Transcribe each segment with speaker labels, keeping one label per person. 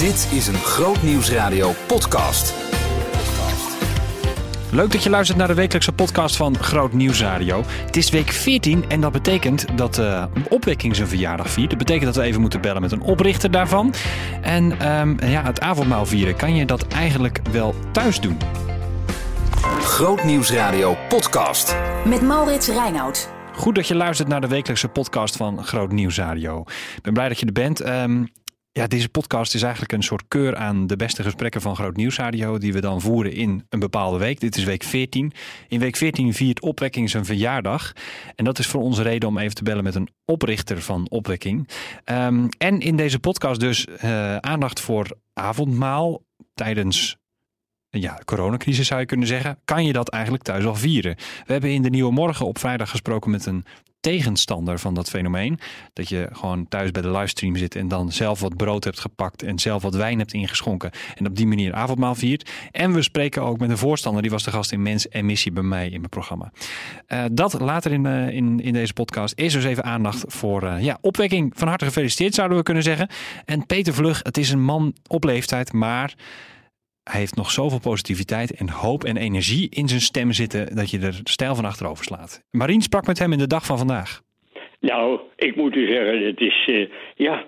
Speaker 1: Dit is een Groot Nieuwsradio podcast.
Speaker 2: Leuk dat je luistert naar de wekelijkse podcast van Groot Nieuwsradio. Het is week 14 en dat betekent dat uh, opwekking zijn verjaardag viert. Dat betekent dat we even moeten bellen met een oprichter daarvan. En ehm, ja, het avondmaal vieren, kan je dat eigenlijk wel thuis doen?
Speaker 1: Groot Nieuwsradio podcast.
Speaker 3: Met Maurits Reinoud.
Speaker 2: Goed dat je luistert naar de wekelijkse podcast van Groot Nieuwsradio. Ik ben blij dat je er bent. Um, ja, deze podcast is eigenlijk een soort keur aan de beste gesprekken van Groot Nieuwsradio. Die we dan voeren in een bepaalde week. Dit is week 14. In week 14 viert Opwekking zijn verjaardag. En dat is voor ons reden om even te bellen met een oprichter van Opwekking. Um, en in deze podcast dus uh, aandacht voor avondmaal tijdens ja, coronacrisis zou je kunnen zeggen. Kan je dat eigenlijk thuis al vieren? We hebben in de Nieuwe Morgen op vrijdag gesproken met een tegenstander van dat fenomeen. Dat je gewoon thuis bij de livestream zit en dan zelf wat brood hebt gepakt en zelf wat wijn hebt ingeschonken en op die manier avondmaal viert. En we spreken ook met een voorstander, die was de gast in Mens en Missie bij mij in mijn programma. Uh, dat later in, uh, in, in deze podcast. Eerst dus even aandacht voor uh, ja, opwekking. Van harte gefeliciteerd zouden we kunnen zeggen. En Peter Vlug, het is een man op leeftijd, maar hij heeft nog zoveel positiviteit en hoop en energie in zijn stem zitten dat je er stijl van achterover slaat. Marien sprak met hem in de dag van vandaag.
Speaker 4: Nou, ik moet u zeggen, het is uh, ja,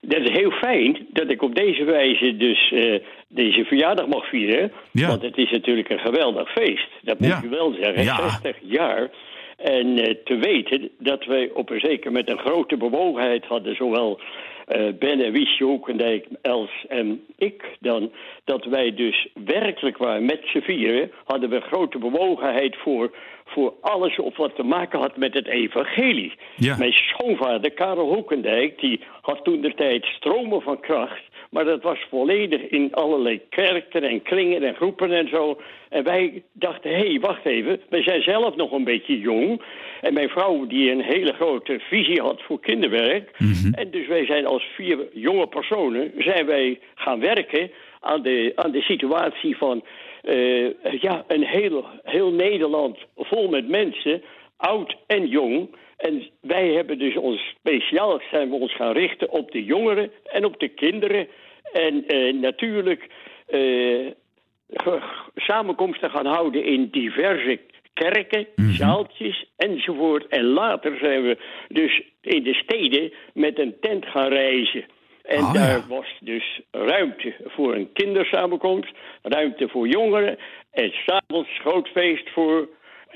Speaker 4: dat is heel fijn dat ik op deze wijze dus uh, deze verjaardag mag vieren. Ja. Want het is natuurlijk een geweldig feest. Dat moet ja. u wel zeggen. Ja. 60 jaar. En uh, te weten dat wij op een zeker met een grote bewogenheid hadden, zowel uh, Ben en Wiesje Hoekendijk, Els en ik dan, dat wij dus werkelijk waren met z'n vieren, hadden we grote bewogenheid voor, voor alles op wat te maken had met het evangelie. Ja. Mijn schoonvader Karel Hoekendijk, die had toen de tijd stromen van kracht maar dat was volledig in allerlei kerken en kringen en groepen en zo. En wij dachten, hé, hey, wacht even, we zijn zelf nog een beetje jong. En mijn vrouw die een hele grote visie had voor kinderwerk. Mm -hmm. En dus wij zijn als vier jonge personen, zijn wij gaan werken aan de, aan de situatie van... Uh, ja, een heel, heel Nederland vol met mensen, oud en jong... En wij hebben dus ons speciaal zijn we ons gaan richten op de jongeren en op de kinderen. En uh, natuurlijk uh, samenkomsten gaan houden in diverse kerken, -hmm. zaaltjes enzovoort. En later zijn we dus in de steden met een tent gaan reizen. En oh, daar ja. was dus ruimte voor een kindersamenkomst, ruimte voor jongeren en s'avonds groot feest voor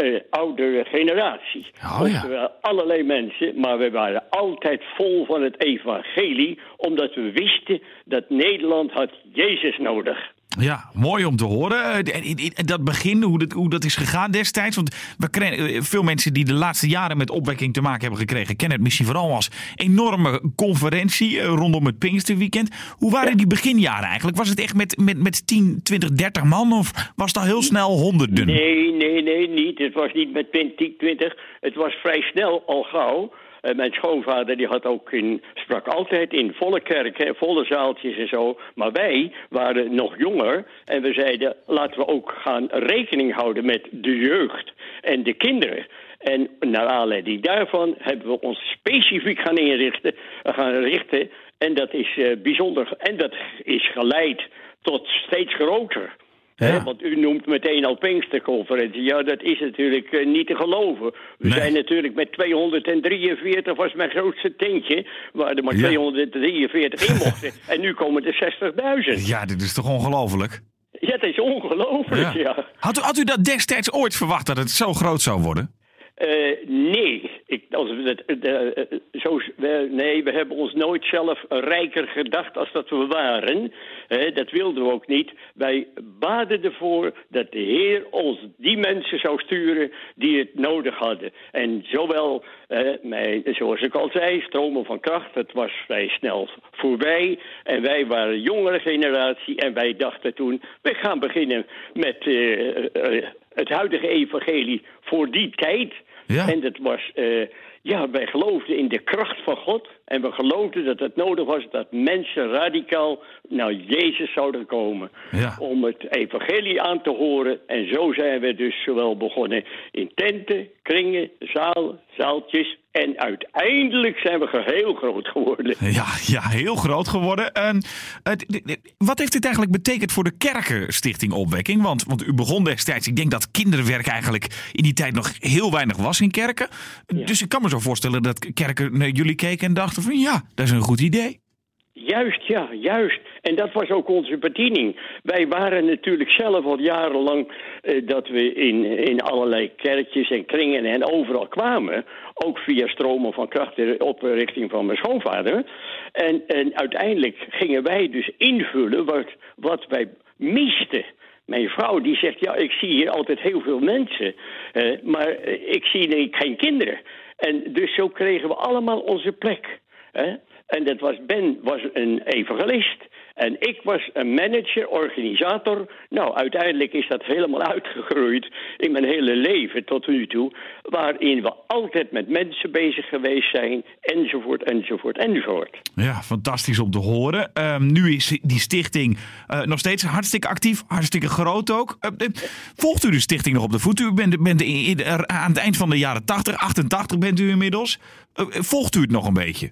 Speaker 4: uh, oudere generatie.
Speaker 2: Oh, ja.
Speaker 4: Oftewel allerlei mensen, maar we waren altijd vol van het evangelie, omdat we wisten dat Nederland had Jezus nodig.
Speaker 2: Ja, mooi om te horen. En dat begin, hoe dat, hoe dat is gegaan destijds. Want we kregen, veel mensen die de laatste jaren met opwekking te maken hebben gekregen, kennen het misschien vooral als enorme conferentie rondom het Pinksterweekend. Hoe waren ja. die beginjaren eigenlijk? Was het echt met, met, met 10, 20, 30 man of was het al heel snel honderden?
Speaker 4: Nee, nee, nee, niet. Het was niet met 10, 20. Het was vrij snel al gauw. Uh, mijn schoonvader die had ook in, sprak altijd in volle kerken, volle zaaltjes en zo. Maar wij waren nog jonger en we zeiden laten we ook gaan rekening houden met de jeugd en de kinderen. En naar aanleiding daarvan hebben we ons specifiek gaan inrichten, gaan richten. En dat is uh, bijzonder. En dat is geleid tot steeds groter. Ja. Want u noemt meteen al Pinksterconferentie. Ja, dat is natuurlijk uh, niet te geloven. We nee. zijn natuurlijk met 243, was mijn grootste tentje... waar er maar ja. 243 in mochten. en nu komen er 60.000.
Speaker 2: Ja, dit is toch ongelooflijk?
Speaker 4: Ja, het is ongelooflijk, ja. ja.
Speaker 2: Had, u, had u dat destijds ooit verwacht dat het zo groot zou worden?
Speaker 4: Uh, nee, ik, als we het, uh, uh, zo, we, nee, we hebben ons nooit zelf rijker gedacht als dat we waren. dat wilden we ook niet. Wij baden ervoor dat de Heer ons die mensen zou sturen die het nodig hadden. En zowel, mijn, zoals ik al zei, stromen van kracht, het was vrij snel voorbij. En wij waren een jongere generatie en wij dachten toen, we gaan beginnen met het huidige evangelie voor die tijd... Ja. En dat was, uh, ja, wij geloofden in de kracht van God. En we geloofden dat het nodig was dat mensen radicaal naar Jezus zouden komen. Ja. Om het evangelie aan te horen. En zo zijn we dus zowel begonnen in tenten, kringen, zaal, zaaltjes En uiteindelijk zijn we heel groot geworden.
Speaker 5: Ja, ja heel groot geworden. En, wat heeft dit eigenlijk betekend voor de Kerkenstichting Opwekking? Want, want u begon destijds, ik denk dat kinderwerk eigenlijk in die tijd nog heel weinig was in kerken. Dus ik kan me zo voorstellen dat kerken naar jullie keken en dachten van ja, dat is een goed idee.
Speaker 4: Juist, ja, juist. En dat was ook onze bediening. Wij waren natuurlijk zelf al jarenlang eh, dat we in, in allerlei kerkjes en kringen en overal kwamen. Ook via stromen van kracht op richting van mijn schoonvader. En, en uiteindelijk gingen wij dus invullen wat, wat wij misten. Mijn vrouw die zegt, ja, ik zie hier altijd heel veel mensen, eh, maar ik zie geen kinderen. En dus zo kregen we allemaal onze plek. Hè? En dat was Ben was een evangelist. En ik was een manager, organisator. Nou, uiteindelijk is dat helemaal uitgegroeid in mijn hele leven tot nu toe. Waarin we altijd met mensen bezig geweest zijn, enzovoort, enzovoort, enzovoort.
Speaker 5: Ja, fantastisch om te horen. Ehm, nu is die stichting uh, nog steeds hartstikke actief, hartstikke groot ook. Uh, volgt u de stichting nog op de voet? U bent, bent in, aan het eind van de jaren 80, 88 bent u inmiddels. Volgt u het nog een beetje?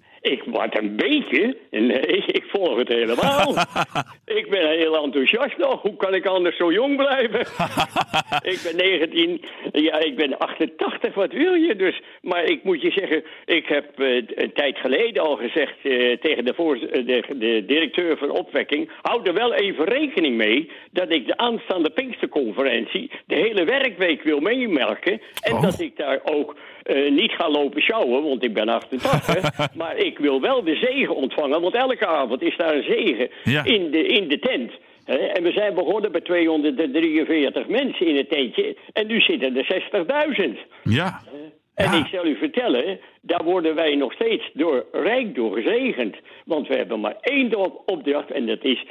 Speaker 4: Word een beetje. Nee, ik volg het helemaal. ik ben heel enthousiast nog. Hoe kan ik anders zo jong blijven? ik ben 19, ja, ik ben 88, wat wil je dus? Maar ik moet je zeggen, ik heb uh, een tijd geleden al gezegd uh, tegen de, voor, de, de, directeur van opwekking: hou er wel even rekening mee dat ik de aanstaande Pinksterconferentie de hele werkweek wil meemerken. En oh. dat ik daar ook niet ga lopen sjouwen, want ik ben 88. maar ik wil wel de zegen ontvangen, want elke avond is daar een zegen in, de, in de tent. En we zijn begonnen bij 243 mensen in het tentje. En nu zitten er 60.000.
Speaker 5: Ja.
Speaker 4: En ik zal u vertellen, daar worden wij nog steeds door rijk door gezegend. Want we hebben maar één opdracht en dat is...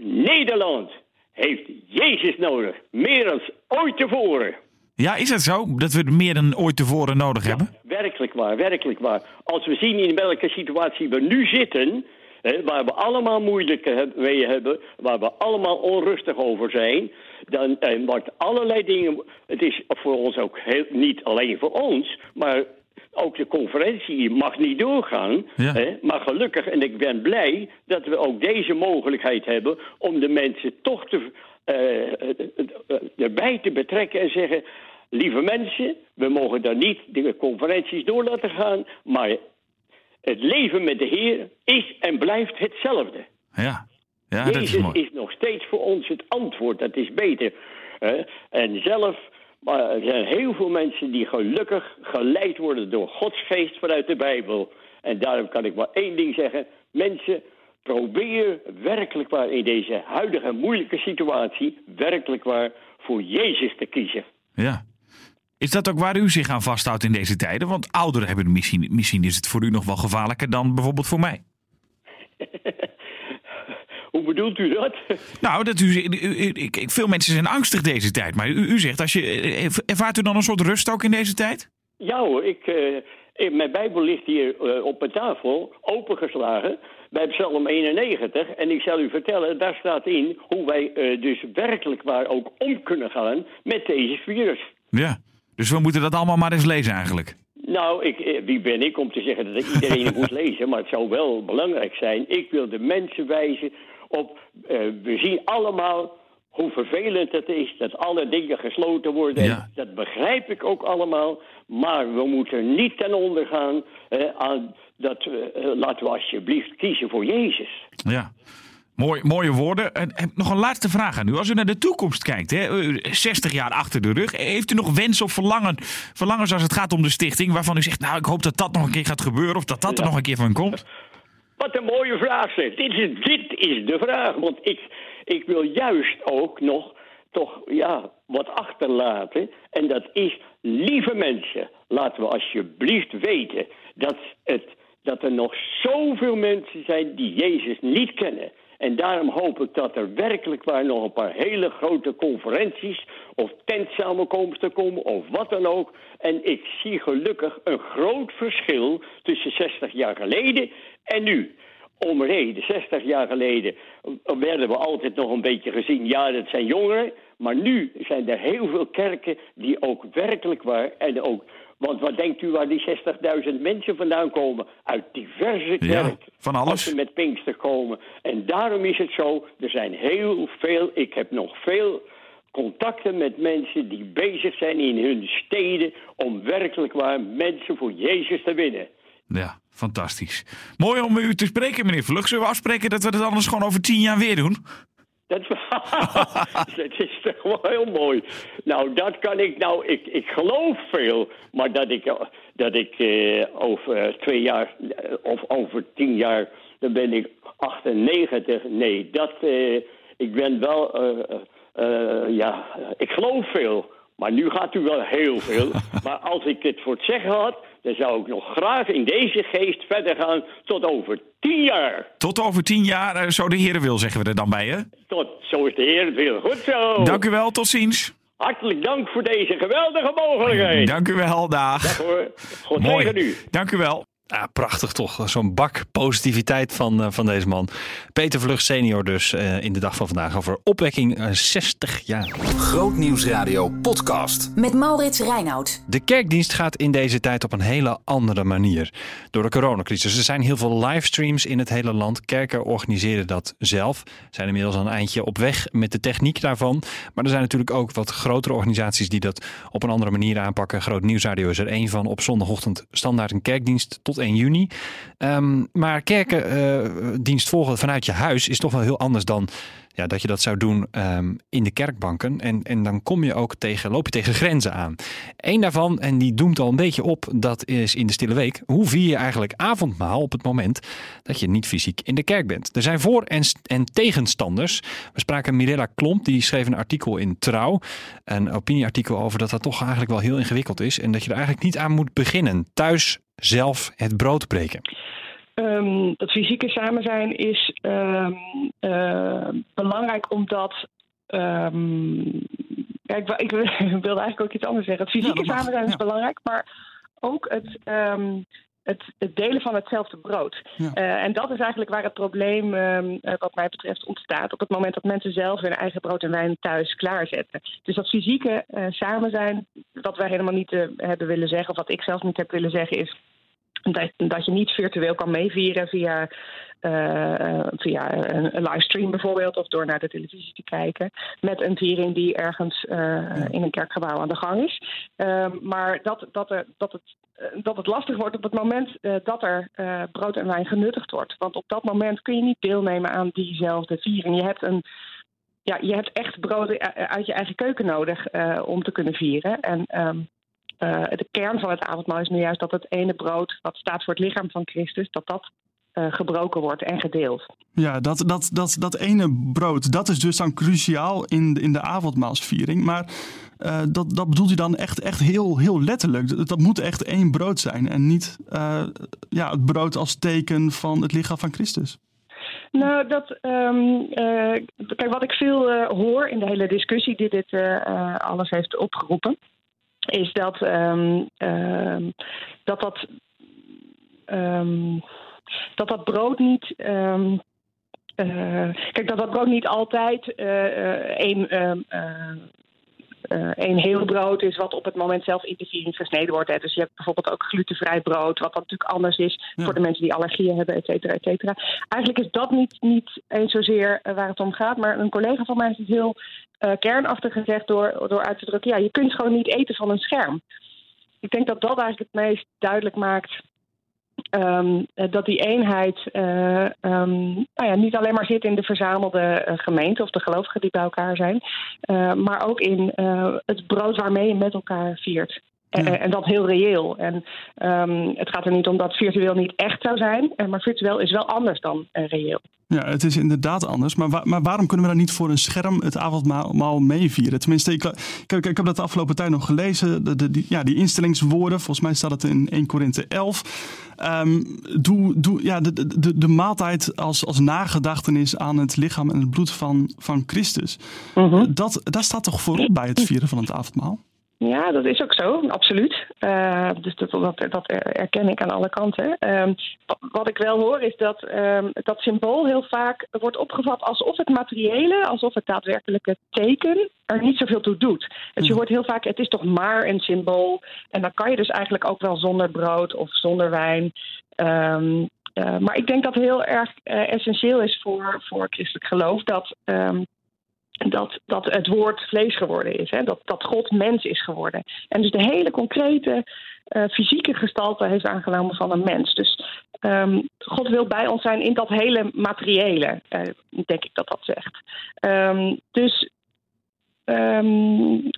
Speaker 4: Nederland heeft Jezus nodig. Meer dan ooit tevoren.
Speaker 5: Ja, is het zo? Dat we meer dan ooit tevoren nodig hebben?
Speaker 4: Werkelijk waar, werkelijk waar. Als we zien in welke situatie we nu zitten... Hè, waar we allemaal moeilijke mee hebben... waar we allemaal onrustig over zijn... dan eh, wordt allerlei dingen... Het is voor ons ook heel, niet alleen voor ons... maar ook de conferentie mag niet doorgaan. Hè? Maar gelukkig, en ik ben blij dat we ook deze mogelijkheid hebben om de mensen toch te, uh, erbij te betrekken en zeggen: lieve mensen, we mogen daar niet de conferenties door laten gaan, maar het leven met de Heer is en blijft hetzelfde.
Speaker 5: Ja, ja
Speaker 4: Jezus
Speaker 5: dat is mooi.
Speaker 4: is nog steeds voor ons het antwoord, dat is beter. Hè? En zelf, maar er zijn heel veel mensen die gelukkig geleid worden door Gods geest vanuit de Bijbel. En daarom kan ik maar één ding zeggen. Mensen, probeer werkelijk waar in deze huidige moeilijke situatie... werkelijk waar voor Jezus te kiezen.
Speaker 5: Ja, is dat ook waar u zich aan vasthoudt in deze tijden? Want ouderen hebben misschien, misschien is het voor u nog wel gevaarlijker dan bijvoorbeeld voor mij.
Speaker 4: Hoe bedoelt u dat?
Speaker 5: Nou, dat u, ik, veel mensen zijn angstig deze tijd. Maar u, u, zegt, als je, ervaart u dan een soort rust ook in deze tijd?
Speaker 4: Ja hoor, ik, uh, mijn Bijbel ligt hier uh, op mijn tafel, opengeslagen, bij Psalm 91. En ik zal u vertellen, daar staat in hoe wij uh, dus werkelijk waar ook om kunnen gaan met deze virus.
Speaker 5: Ja. Dus we moeten dat allemaal maar eens lezen eigenlijk.
Speaker 4: Nou, ik, eh, wie ben ik om te zeggen dat iedereen het moet lezen? Maar het zou wel belangrijk zijn. Ik wil de mensen wijzen op... Uh, we zien allemaal hoe vervelend het is dat alle dingen gesloten worden. Ja. Dat begrijp ik ook allemaal. Maar we moeten niet ten onder gaan uh, aan dat... Uh, laten we alsjeblieft kiezen voor Jezus.
Speaker 5: Ja. Mooi, mooie woorden. En, nog een laatste vraag aan u. Als u naar de toekomst kijkt, hè, 60 jaar achter de rug, heeft u nog wens of verlangen, verlangens als het gaat om de stichting, waarvan u zegt, nou, ik hoop dat dat nog een keer gaat gebeuren of dat dat er nog een keer van komt?
Speaker 4: Wat een mooie vraag, zeg. Dit is, dit is de vraag. Want ik, ik wil juist ook nog toch ja, wat achterlaten. En dat is, lieve mensen, laten we alsjeblieft weten dat, het, dat er nog zoveel mensen zijn die Jezus niet kennen. En daarom hoop ik dat er werkelijk waar nog een paar hele grote conferenties of tentsamenkomsten komen of wat dan ook. En ik zie gelukkig een groot verschil tussen 60 jaar geleden en nu. Om reden, 60 jaar geleden werden we altijd nog een beetje gezien, ja dat zijn jongeren. Maar nu zijn er heel veel kerken die ook werkelijk waar en ook Want wat denkt u waar die 60.000 mensen vandaan komen? Uit diverse
Speaker 5: Ja,
Speaker 4: kerk.
Speaker 5: van alles.
Speaker 4: Als ze met Pinkster komen. En daarom is het zo, er zijn heel veel, ik heb nog veel contacten met mensen die bezig zijn in hun steden om werkelijk waar mensen voor Jezus te winnen.
Speaker 5: Ja, fantastisch. Mooi om u te spreken, meneer Vlug. Zullen we afspreken dat we het anders gewoon over tien jaar weer doen?
Speaker 4: Dat, dat is toch wel heel mooi. Nou, dat kan ik nou. Ik, ik geloof veel, maar dat ik, dat ik eh, over twee jaar eh, of over tien jaar, dan ben ik 98. Nee, dat. eh, ik ben wel. eh, eh, ja, ik geloof veel. Maar nu gaat u wel heel veel. maar als ik het voor het zeggen had, dan zou ik nog graag in deze geest verder gaan tot over tien jaar.
Speaker 5: Tot over tien jaar, eh, zo de heren wil, zeggen we er dan bij, hè?
Speaker 4: Tot, zo is de Heer het wil. Goed zo.
Speaker 5: Dank u wel, tot ziens.
Speaker 4: Hartelijk dank voor deze geweldige mogelijkheid.
Speaker 5: Dank u wel, dag.
Speaker 4: Hoor. God u.
Speaker 5: Dank u wel.
Speaker 2: Ja, prachtig toch. Zo'n bak positiviteit van, eh, van deze man. Peter Vlug senior dus eh, in de dag van vandaag over opwekking eh, 60 jaar.
Speaker 1: Grootnieuwsradio podcast.
Speaker 3: Met Maurits Reinoud.
Speaker 2: De kerkdienst gaat in deze tijd op een hele andere manier. Door de coronacrisis. Er zijn heel veel livestreams in het hele land. Kerken organiseren dat zelf. Zijn inmiddels al een eindje op weg met de techniek daarvan. Maar er zijn natuurlijk ook wat grotere organisaties die dat op een andere manier aanpakken. Groot Nieuwsradio is er één van. Op zondagochtend standaard een kerkdienst tot 1 juni. Ehm, maar kerkendienst volgen vanuit je huis is toch wel heel anders dan ja, dat je dat zou doen ehm, in de kerkbanken. En, en dan kom je ook tegen, loop je tegen grenzen aan. Eén daarvan, en die doemt al een beetje op, dat is in de stille week. Hoe vier je eigenlijk avondmaal op het moment dat je niet fysiek in de kerk bent? Er zijn voor- en, en tegenstanders. We spraken Mirella Klomp, die schreef een artikel in Trouw. Een opinieartikel over dat dat toch eigenlijk wel heel ingewikkeld is. En dat je er eigenlijk niet aan moet beginnen. Thuis zelf het brood breken.
Speaker 6: Ehm, dat fysieke samen zijn is ehm, eh, belangrijk omdat. ja, ik, wil- ik wilde eigenlijk ook iets anders zeggen. Het fysieke
Speaker 7: Ja, mag.
Speaker 6: samen zijn is
Speaker 7: Ja.
Speaker 6: belangrijk, maar ook het, het, het delen van hetzelfde brood.
Speaker 7: Ja.
Speaker 6: Eh, en dat is eigenlijk waar het probleem, ehm, eh, wat mij betreft, ontstaat. Op het moment dat mensen zelf hun eigen brood en wijn thuis klaarzetten. Dus dat fysieke eh, samen zijn, wat wij helemaal niet hebben willen zeggen, of wat ik zelf niet heb willen zeggen, is dat, dat je niet virtueel kan meevieren via, eh, via een, een livestream bijvoorbeeld, of door naar de televisie te kijken, met een viering die ergens eh, in een kerkgebouw aan de gang is. Ehm, maar dat, dat, er, dat, het, eh, dat het lastig wordt op het moment eh, dat er eh, brood en wijn genuttigd wordt. Want op dat moment kun je niet deelnemen aan diezelfde viering. Je hebt een ja, je hebt echt brood eh, uit je eigen keuken nodig eh, om te kunnen vieren. En ehm, eh, de kern van het avondmaal is nu juist dat het ene brood, wat staat voor het lichaam van Christus, dat dat eh, gebroken wordt en gedeeld.
Speaker 7: Ja, dat, dat, dat, dat ene brood, dat is dus dan cruciaal in de, in de avondmaalsviering. Maar eh, dat, dat bedoelt u dan echt, echt heel, heel letterlijk. Dat, dat moet echt één brood zijn en niet ja, het brood als teken van het lichaam van Christus.
Speaker 6: Nou, dat, ehm, eh, kijk, wat ik veel hoor in de hele discussie die dit alles heeft opgeroepen, is dat ehm, ehm, dat, dat, ehm, dat dat brood niet. ehm, eh, kijk, dat dat brood niet altijd eh, eh, één. Eh, één heel brood is wat op het moment zelf in de viering gesneden wordt. Hè. Dus je hebt bijvoorbeeld ook glutenvrij brood, wat dan natuurlijk anders is
Speaker 7: Ja.
Speaker 6: voor de mensen die allergieën hebben, et cetera, et cetera. Eigenlijk is dat niet, niet eens zozeer eh, waar het om gaat. Maar een collega van mij heeft het heel eh, kernachtig gezegd door, door uit te drukken: ja, je kunt gewoon niet eten van een scherm. Ik denk dat dat eigenlijk het meest duidelijk maakt. Ehm, eh, dat die eenheid eh, ehm, nou ja, niet alleen maar zit in de verzamelde eh, gemeente of de gelovigen die bij elkaar zijn, maar ook in het brood waarmee je met elkaar viert. En,
Speaker 7: Ja.
Speaker 6: en dat heel reëel. En ehm, het gaat er niet om dat virtueel niet echt zou zijn, eh, maar virtueel is wel anders dan eh, reëel.
Speaker 7: Ja, het is inderdaad anders. Maar, wa- maar waarom kunnen we dan niet voor een scherm het avondmaal meevieren? Tenminste, ik, ik, heb- ik heb dat de afgelopen tijd nog gelezen. De, de- die, ja, die instellingswoorden, volgens mij staat het in 1 Korinthe 11. Ehm, doe, doe, ja, de, de, maaltijd als, als nagedachtenis aan het lichaam en het bloed van, van Christus. Dat, dat staat toch voorop bij het vieren van het avondmaal?
Speaker 6: Ja, dat is ook zo, absoluut. Uh, dus dat, dat, dat, erken ik aan alle kanten. Uh, wat ik wel hoor is dat uh, dat symbool heel vaak wordt opgevat alsof het materiële, alsof het daadwerkelijke teken er niet zoveel toe doet. Dus je hmm. hoort heel vaak, het is toch maar een symbool. En dan kan je dus eigenlijk ook wel zonder brood of zonder wijn. Uh, maar ik denk dat het heel erg uh, essentieel is voor, voor christelijk geloof dat um, dat, dat het woord vlees geworden is. Hè? Dat, dat God mens is geworden. En dus de hele concrete uh, fysieke gestalte heeft aangenomen van een mens. Dus um, God wil bij ons zijn in dat hele materiële, uh, denk ik dat dat zegt. Um, dus um,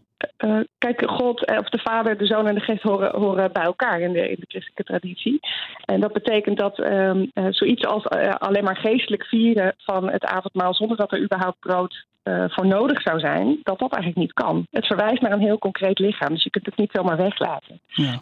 Speaker 6: uh, kijk, God, of de Vader, de Zoon en de Geest horen, horen bij elkaar in de, in de christelijke traditie. En dat betekent dat um, uh, zoiets als uh, alleen maar geestelijk vieren van het avondmaal zonder dat er überhaupt brood voor nodig zou zijn, dat dat eigenlijk niet kan. Het verwijst naar een heel concreet lichaam, dus je kunt het niet zomaar weglaten.
Speaker 7: Ja.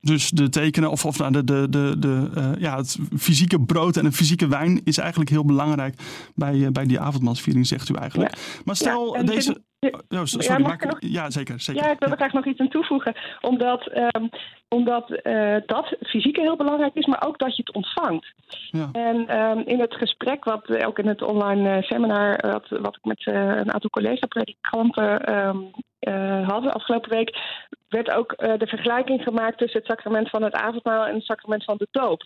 Speaker 7: Dus de tekenen, of, of nou, de, de, de, de, ja, het fysieke brood en een fysieke wijn is eigenlijk heel belangrijk bij, bij die avondmaalsviering, zegt u eigenlijk.
Speaker 6: Ja.
Speaker 7: Maar stel
Speaker 6: ja,
Speaker 7: deze. Oh, sorry, ja, maak... nog... ja, zeker, zeker.
Speaker 6: Ja, ik wil er graag nog iets aan toevoegen. Omdat, um, omdat uh, dat fysieke heel belangrijk is, maar ook dat je het ontvangt. Ja. En um, in het gesprek, wat ook in het online seminar, wat, wat ik met een aantal collega-predikanten um, hadden afgelopen week, werd ook de vergelijking gemaakt tussen het sacrament van het avondmaal en het sacrament van de doop.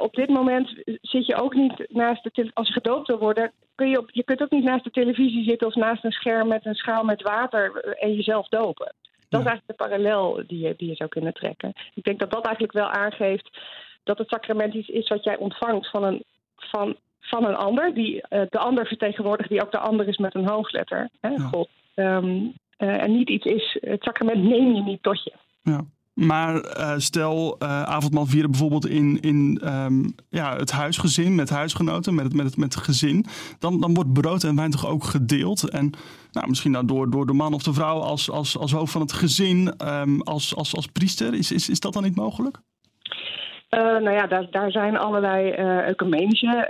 Speaker 6: Op dit moment zit je ook niet naast de als je gedoopt wil worden, kun je, op, je kunt ook niet naast de televisie zitten of naast een scherm met een schaal met water en jezelf dopen. Dat is eigenlijk de parallel die je, die je zou kunnen trekken. Ik denk dat dat eigenlijk wel aangeeft dat het sacrament iets is wat jij ontvangt van een, van, van een ander, die uh, de ander vertegenwoordigt, die ook de ander is met een hoofdletter. Hè, ja. God. Um, uh, en niet iets is, het sacrament neem je niet tot je.
Speaker 7: Ja. Maar uh, stel uh, avondmaal vieren bijvoorbeeld in, in um, ja, het huisgezin, met huisgenoten, met het, met het, met het gezin. Dan, dan wordt brood en wijn toch ook gedeeld. En nou, misschien dan door, door de man of de vrouw als, als, als hoofd van het gezin, um, als, als, als priester. Is, is, is dat dan niet mogelijk?
Speaker 6: Uh, nou ja, daar, daar zijn allerlei uh, ecumenische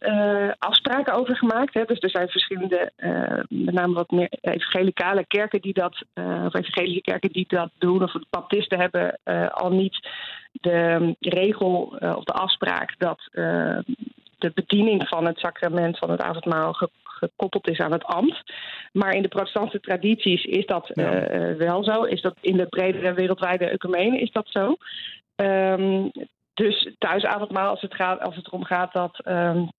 Speaker 6: uh, afspraken over gemaakt. Hè. Dus er zijn verschillende, met name wat meer evangelicale kerken die dat, of evangelische kerken die dat doen, of de baptisten hebben al niet de regel of de afspraak dat de bediening van het sacrament van het avondmaal ge gekoppeld is aan het ambt. Maar in de protestantse tradities is dat ja. wel zo. Is dat in de bredere wereldwijde ecumene is dat zo. Um, dus thuisavondmaal, als het, gaat, als het erom gaat dat, um,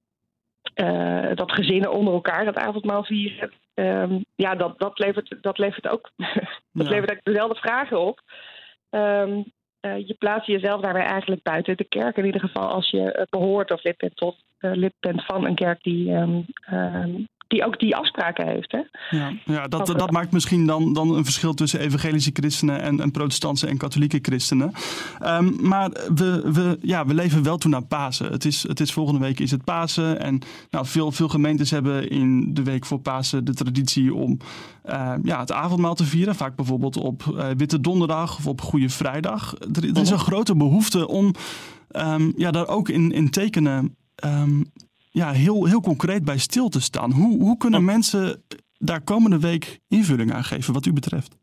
Speaker 6: uh, dat gezinnen onder elkaar het avondmaal vieren, um, ja, dat, dat, levert, dat levert ook dat ja. levert dezelfde vragen op. Uh, je plaatst jezelf daarbij eigenlijk buiten de kerk. In ieder geval als je behoort of lid bent, tot, uh, lid bent van een kerk die die ook die afspraken heeft. Hè?
Speaker 7: Ja, ja dat, dat, dat maakt misschien dan, dan een verschil tussen evangelische christenen en, en protestantse en katholieke christenen. Um, maar we, we, ja, we leven wel toe naar Pasen. Het is, het is volgende week is het Pasen. En nou, veel, veel gemeentes hebben in de week voor Pasen de traditie om uh, ja, het avondmaal te vieren. Vaak bijvoorbeeld op uh, Witte Donderdag of op Goede Vrijdag. Er, er is een grote behoefte om um, ja, daar ook in, in tekenen um, ja, heel, heel concreet bij stil te staan. Hoe, hoe kunnen mensen daar komende week invulling aan geven, wat u betreft?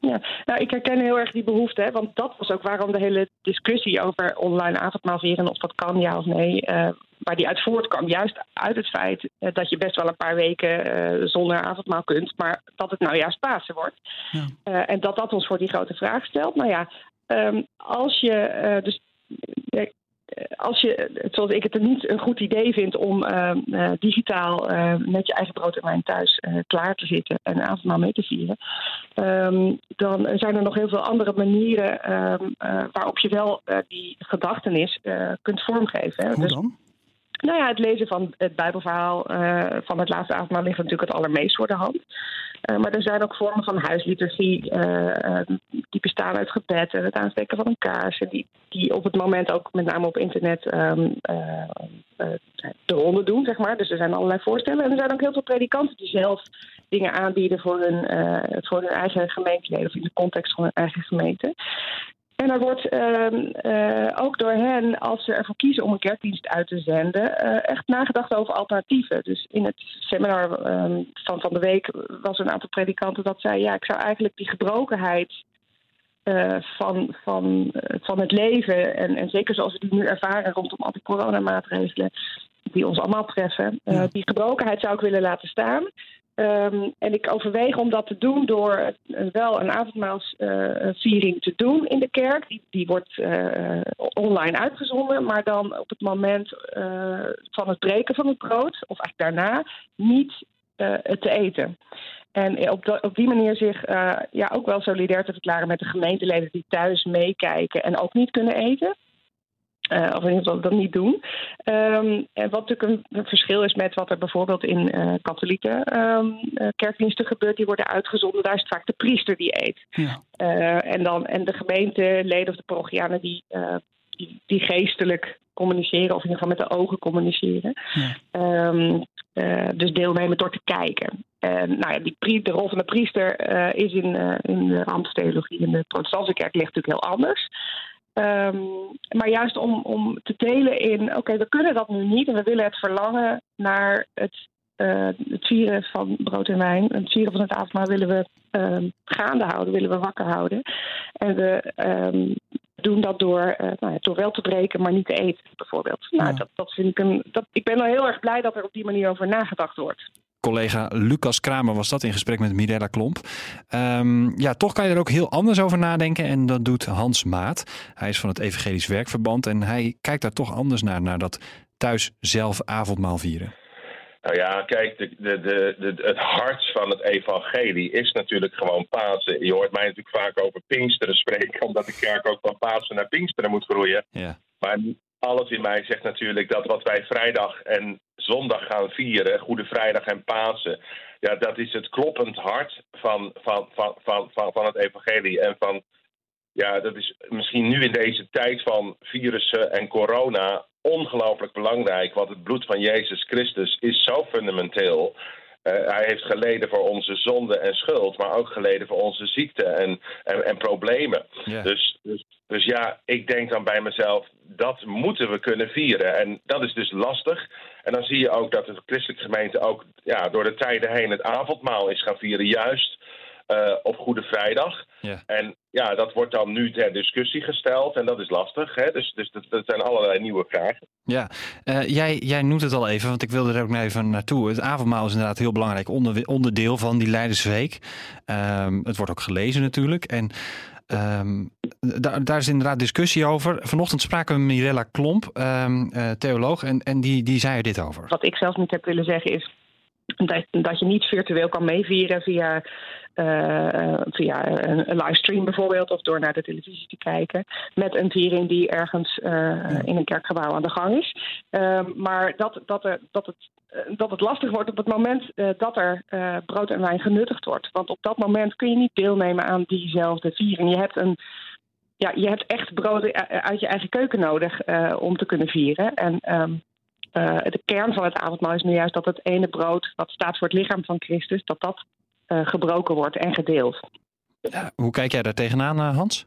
Speaker 6: Ja, nou, ik herken heel erg die behoefte, hè, want dat was ook waarom de hele discussie over online avondmaal vieren, of dat kan, ja of nee, uh, waar die uit voortkwam. Juist uit het feit uh, dat je best wel een paar weken uh, zonder avondmaal kunt, maar dat het nou juist Pasen wordt. Ja. en dat dat ons voor die grote vraag stelt. Nou ja, um, als je dus als je, zoals ik het er niet een goed idee vind om uh, uh, digitaal uh, met je eigen brood en wijn thuis klaar te zitten en een avondmaal mee te vieren, um, dan zijn er nog heel veel andere manieren um, waarop je wel die gedachtenis kunt vormgeven.
Speaker 7: Hoe dus, dan?
Speaker 6: Nou ja, het lezen van het Bijbelverhaal van het laatste avondmaal ligt natuurlijk het allermeest voor de hand. Uh, maar er zijn ook vormen van huisliturgie uh, die bestaan uit gebed en het aansteken van een kaars. Die, die op het moment ook met name op internet de ronde doen, zeg maar. Dus er zijn allerlei voorstellen. En er zijn ook heel veel predikanten die zelf dingen aanbieden voor hun, voor eigen gemeenteleden of in de context van hun eigen gemeente. En er wordt ehm, eh, ook door hen, als ze ervoor kiezen om een kerkdienst uit te zenden, eh, echt nagedacht over alternatieven. Dus in het seminar ehm, van van de week was er een aantal predikanten dat zei: ja, ik zou eigenlijk die gebrokenheid eh, van, van, van het leven, en, en zeker zoals we die nu ervaren rondom al die coronamaatregelen, die ons allemaal treffen, die gebrokenheid zou ik willen laten staan. Um, en ik overweeg om dat te doen door uh, wel een avondmaalsviering uh, te doen in de kerk. Die, die wordt uh, online uitgezonden, maar dan op het moment van het breken van het brood, of eigenlijk daarna, niet te eten. En op, op die manier zich ja, ook wel solidair te verklaren met de gemeenteleden die thuis meekijken en ook niet kunnen eten. Uh, of in ieder geval dat niet doen. Um, en wat natuurlijk een, verschil is met wat er bijvoorbeeld in uh, katholieke um, uh, kerkdiensten gebeurt, die worden uitgezonden. Daar is het vaak de priester die eet. Ja. en, dan, en de gemeenteleden of de parochianen die, die, die, geestelijk communiceren, of in ieder geval met de ogen communiceren. Ja. Um, dus deelnemen door te kijken. En nou ja, die, de rol van de priester is in, in de Amtstheologie in de protestantse kerk ligt natuurlijk heel anders. Um, maar juist om, om te delen in, oké, we kunnen dat nu niet en we willen het verlangen naar het, uh, het vieren van brood en wijn. Het vieren van het avondmaal willen we um, gaande houden, willen we wakker houden. En we um, doen dat door, uh, nou ja, door wel te breken, maar niet te eten, bijvoorbeeld. Nou, dat, dat vind ik een. Dat, ik ben wel heel erg blij dat er op die manier over nagedacht wordt
Speaker 2: collega Lucas Kramer was dat in gesprek met Mirella Klomp. Um, ja, toch kan je er ook heel anders over nadenken en dat doet Hans Maat. Hij is van het Evangelisch Werkverband en hij kijkt daar toch anders naar, naar dat thuis zelf avondmaal vieren.
Speaker 8: Nou ja, kijk, de, de, de, het hart van het evangelie is natuurlijk gewoon Pasen. Je hoort mij natuurlijk vaak over Pinksteren spreken, omdat de kerk ook van Pasen naar Pinksteren moet groeien. Ja. Maar alles in mij zegt natuurlijk dat wat wij vrijdag en zondag gaan vieren, Goede Vrijdag en Pasen, ja, dat is het kloppend hart van, van, van, van, van, van het evangelie. En van, ja, dat is misschien nu in deze tijd van virussen en corona ongelooflijk belangrijk, want het bloed van Jezus Christus is zo fundamenteel. Uh, hij heeft geleden voor onze zonde en schuld, maar ook geleden voor onze ziekte en, en, en problemen. Yeah. Dus, dus, dus ja, ik denk dan bij mezelf, dat moeten we kunnen vieren. En dat is dus lastig. En dan zie je ook dat de christelijke gemeente ook ja, door de tijden heen het avondmaal is gaan vieren, juist uh, op Goede Vrijdag. Ja. En ja, dat wordt dan nu ter discussie gesteld en dat is lastig. Hè? Dus, dus dat, dat zijn allerlei nieuwe vragen.
Speaker 2: Ja, uh, jij, jij noemt het al even, want ik wilde er ook nog even naartoe. Het avondmaal is inderdaad een heel belangrijk onder, onderdeel van die Leidersweek. Um, het wordt ook gelezen natuurlijk. En Um, daar, daar is inderdaad discussie over. Vanochtend spraken we met Mirella Klomp, um, uh, theoloog, en, en die, die zei er dit over.
Speaker 6: Wat ik zelf niet heb willen zeggen is dat, dat je niet virtueel kan meevieren via, via een, een, livestream bijvoorbeeld, of door naar de televisie te kijken, met een viering die ergens uh, in een kerkgebouw aan de gang is. Uh, maar dat, dat, er, dat, het, dat het lastig wordt op het moment dat er brood en wijn genuttigd wordt. Want op dat moment kun je niet deelnemen aan diezelfde viering. Je hebt een ja, je hebt echt brood uit je eigen keuken nodig om te kunnen vieren. En um, uh, de kern van het avondmaal is nu juist dat het ene brood, wat staat voor het lichaam van Christus, dat dat gebroken wordt en gedeeld.
Speaker 2: Ja, hoe kijk jij daar tegenaan, uh, Hans?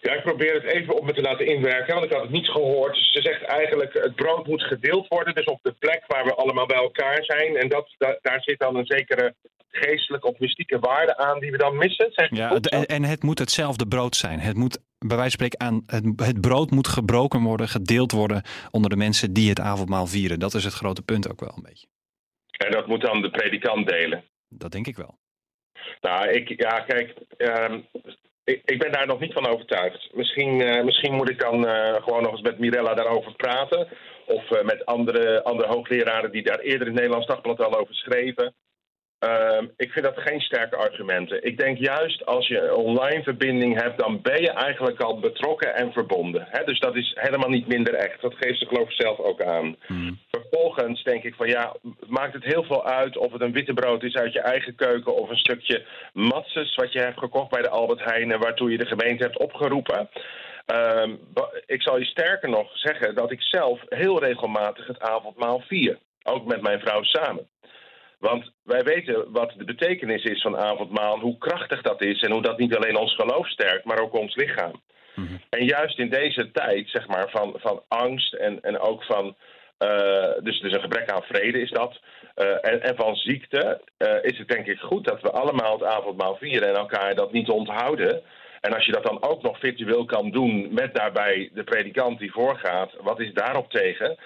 Speaker 8: Ja, ik probeer het even op me te laten inwerken, want ik had het niet gehoord. Dus ze zegt eigenlijk, het brood moet gedeeld worden, dus op de plek waar we allemaal bij elkaar zijn. En dat, da daar zit dan een zekere geestelijke of mystieke waarde aan die we dan missen. Zeg
Speaker 2: ja, en, en het moet hetzelfde brood zijn. Het moet bij wijze van spreken aan het, het, brood moet gebroken worden, gedeeld worden onder de mensen die het avondmaal vieren. Dat is het grote punt ook wel een beetje.
Speaker 8: En dat moet dan de predikant delen?
Speaker 2: Dat denk ik wel.
Speaker 8: Nou, ik, ja, kijk, uh, ik, ik, ben daar nog niet van overtuigd. Misschien, uh, misschien moet ik dan uh, gewoon nog eens met Mirella daarover praten. Of uh, met andere, andere hoogleraren die daar eerder in het Nederlands Dagblad al over schreven. Uh, ik vind dat geen sterke argumenten. Ik denk juist als je een online verbinding hebt, dan ben je eigenlijk al betrokken en verbonden. Hè? Dus dat is helemaal niet minder echt. Dat geeft de geloof zelf ook aan. Hmm. Vervolgens denk ik van ja, maakt het heel veel uit of het een witte brood is uit je eigen keuken of een stukje matses wat je hebt gekocht bij de Albert Heijn en waartoe je de gemeente hebt opgeroepen. Uh, ik zal je sterker nog zeggen dat ik zelf heel regelmatig het avondmaal vier. Ook met mijn vrouw samen. Want wij weten wat de betekenis is van avondmaal, hoe krachtig dat is en hoe dat niet alleen ons geloof sterkt, maar ook ons lichaam. Mhm. En juist in deze tijd, zeg maar, van, van angst en, en ook van. Uh, dus, dus een gebrek aan vrede is dat. Uh, en, en, van ziekte uh, is het denk ik goed dat we allemaal het avondmaal vieren en elkaar dat niet onthouden. En als je dat dan ook nog virtueel kan doen met daarbij de predikant die voorgaat, wat is daarop tegen?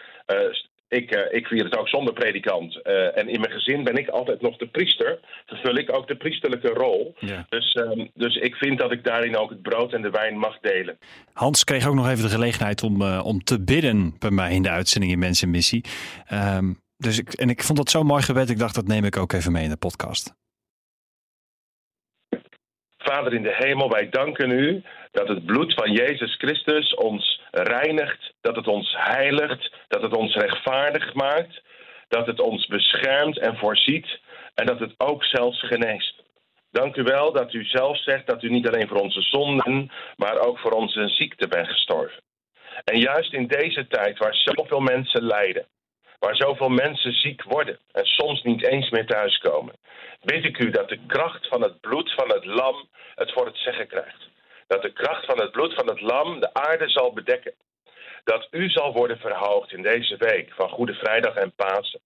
Speaker 8: Ik, uh, ik vier het ook zonder predikant. Uh, en in mijn gezin ben ik altijd nog de priester. Vervul ik ook de priesterlijke rol. Ja. Dus, uh, dus ik vind dat ik daarin ook het brood en de wijn mag delen.
Speaker 2: Hans kreeg ook nog even de gelegenheid om, uh, om te bidden bij mij in de uitzending in Mensen Missie. Um, dus ik, en ik vond dat zo mooi gebed. Ik dacht, dat neem ik ook even mee in de podcast.
Speaker 8: Vader in de hemel, wij danken u dat het bloed van Jezus Christus ons reinigt, dat het ons heiligt, dat het ons rechtvaardig maakt, dat het ons beschermt en voorziet en dat het ook zelfs geneest. Dank u wel dat u zelf zegt dat u niet alleen voor onze zonden, maar ook voor onze ziekte bent gestorven. En juist in deze tijd waar zoveel mensen lijden, waar zoveel mensen ziek worden en soms niet eens meer thuiskomen, bid ik u dat de kracht van het bloed van het lam het voor het zeggen krijgt. Dat de kracht van het bloed van het lam de aarde zal bedekken. Dat u zal worden verhoogd in deze week van Goede Vrijdag en Pasen.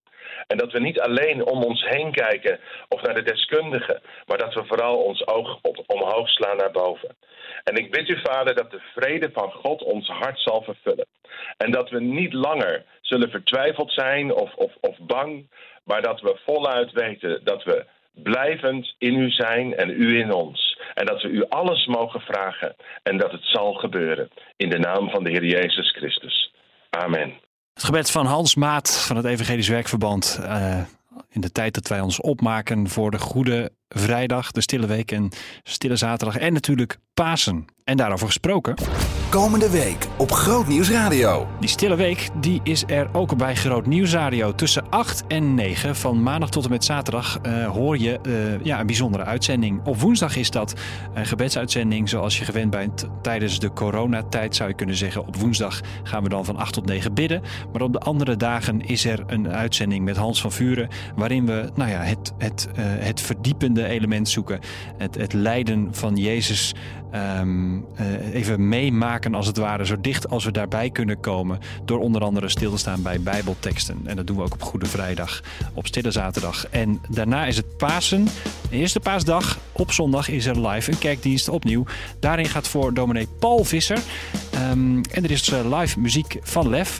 Speaker 8: En dat we niet alleen om ons heen kijken of naar de deskundigen, maar dat we vooral ons oog op, omhoog slaan naar boven. En ik bid u, Vader, dat de vrede van God ons hart zal vervullen. En dat we niet langer zullen vertwijfeld zijn of, of, of bang, maar dat we voluit weten dat we blijvend in u zijn en u in ons. En dat we u alles mogen vragen en dat het zal gebeuren. In de naam van de Heer Jezus Christus. Amen.
Speaker 2: Het gebed van Hans Maat van het Evangelisch Werkverband. Uh, in de tijd dat wij ons opmaken voor de Goede Vrijdag, de Stille Week en Stille Zaterdag. En natuurlijk Pasen. En daarover gesproken.
Speaker 1: Komende week op Groot Nieuws Radio.
Speaker 2: Die stille week die is er ook bij Groot Nieuws Radio. Tussen 8 en 9 van maandag tot en met zaterdag uh, hoor je uh, ja, een bijzondere uitzending. Op woensdag is dat een gebedsuitzending zoals je gewend bent tijdens de coronatijd zou je kunnen zeggen. Op woensdag gaan we dan van 8 tot 9 bidden. Maar op de andere dagen is er een uitzending met Hans van Vuren waarin we nou ja, het, het, uh, het verdiepende element zoeken. Het, het lijden van Jezus um, uh, even meemaken als het ware, zo dicht als we daarbij kunnen komen. Door onder andere stil te staan bij bijbelteksten. En dat doen we ook op Goede Vrijdag, op Stille Zaterdag. En daarna is het Pasen, de eerste paasdag. Op zondag is er live een kerkdienst opnieuw. Daarin gaat voor dominee Paul Visser. Um, en er is uh, live muziek van Lef.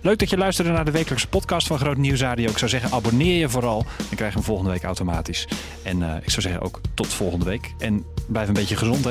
Speaker 2: Leuk dat je luisterde naar de wekelijkse podcast van Groot Nieuws Radio. Ik zou zeggen, abonneer je vooral. Dan krijg je hem volgende week automatisch. En uh, ik zou zeggen ook tot volgende week. En blijf een beetje gezond, hè.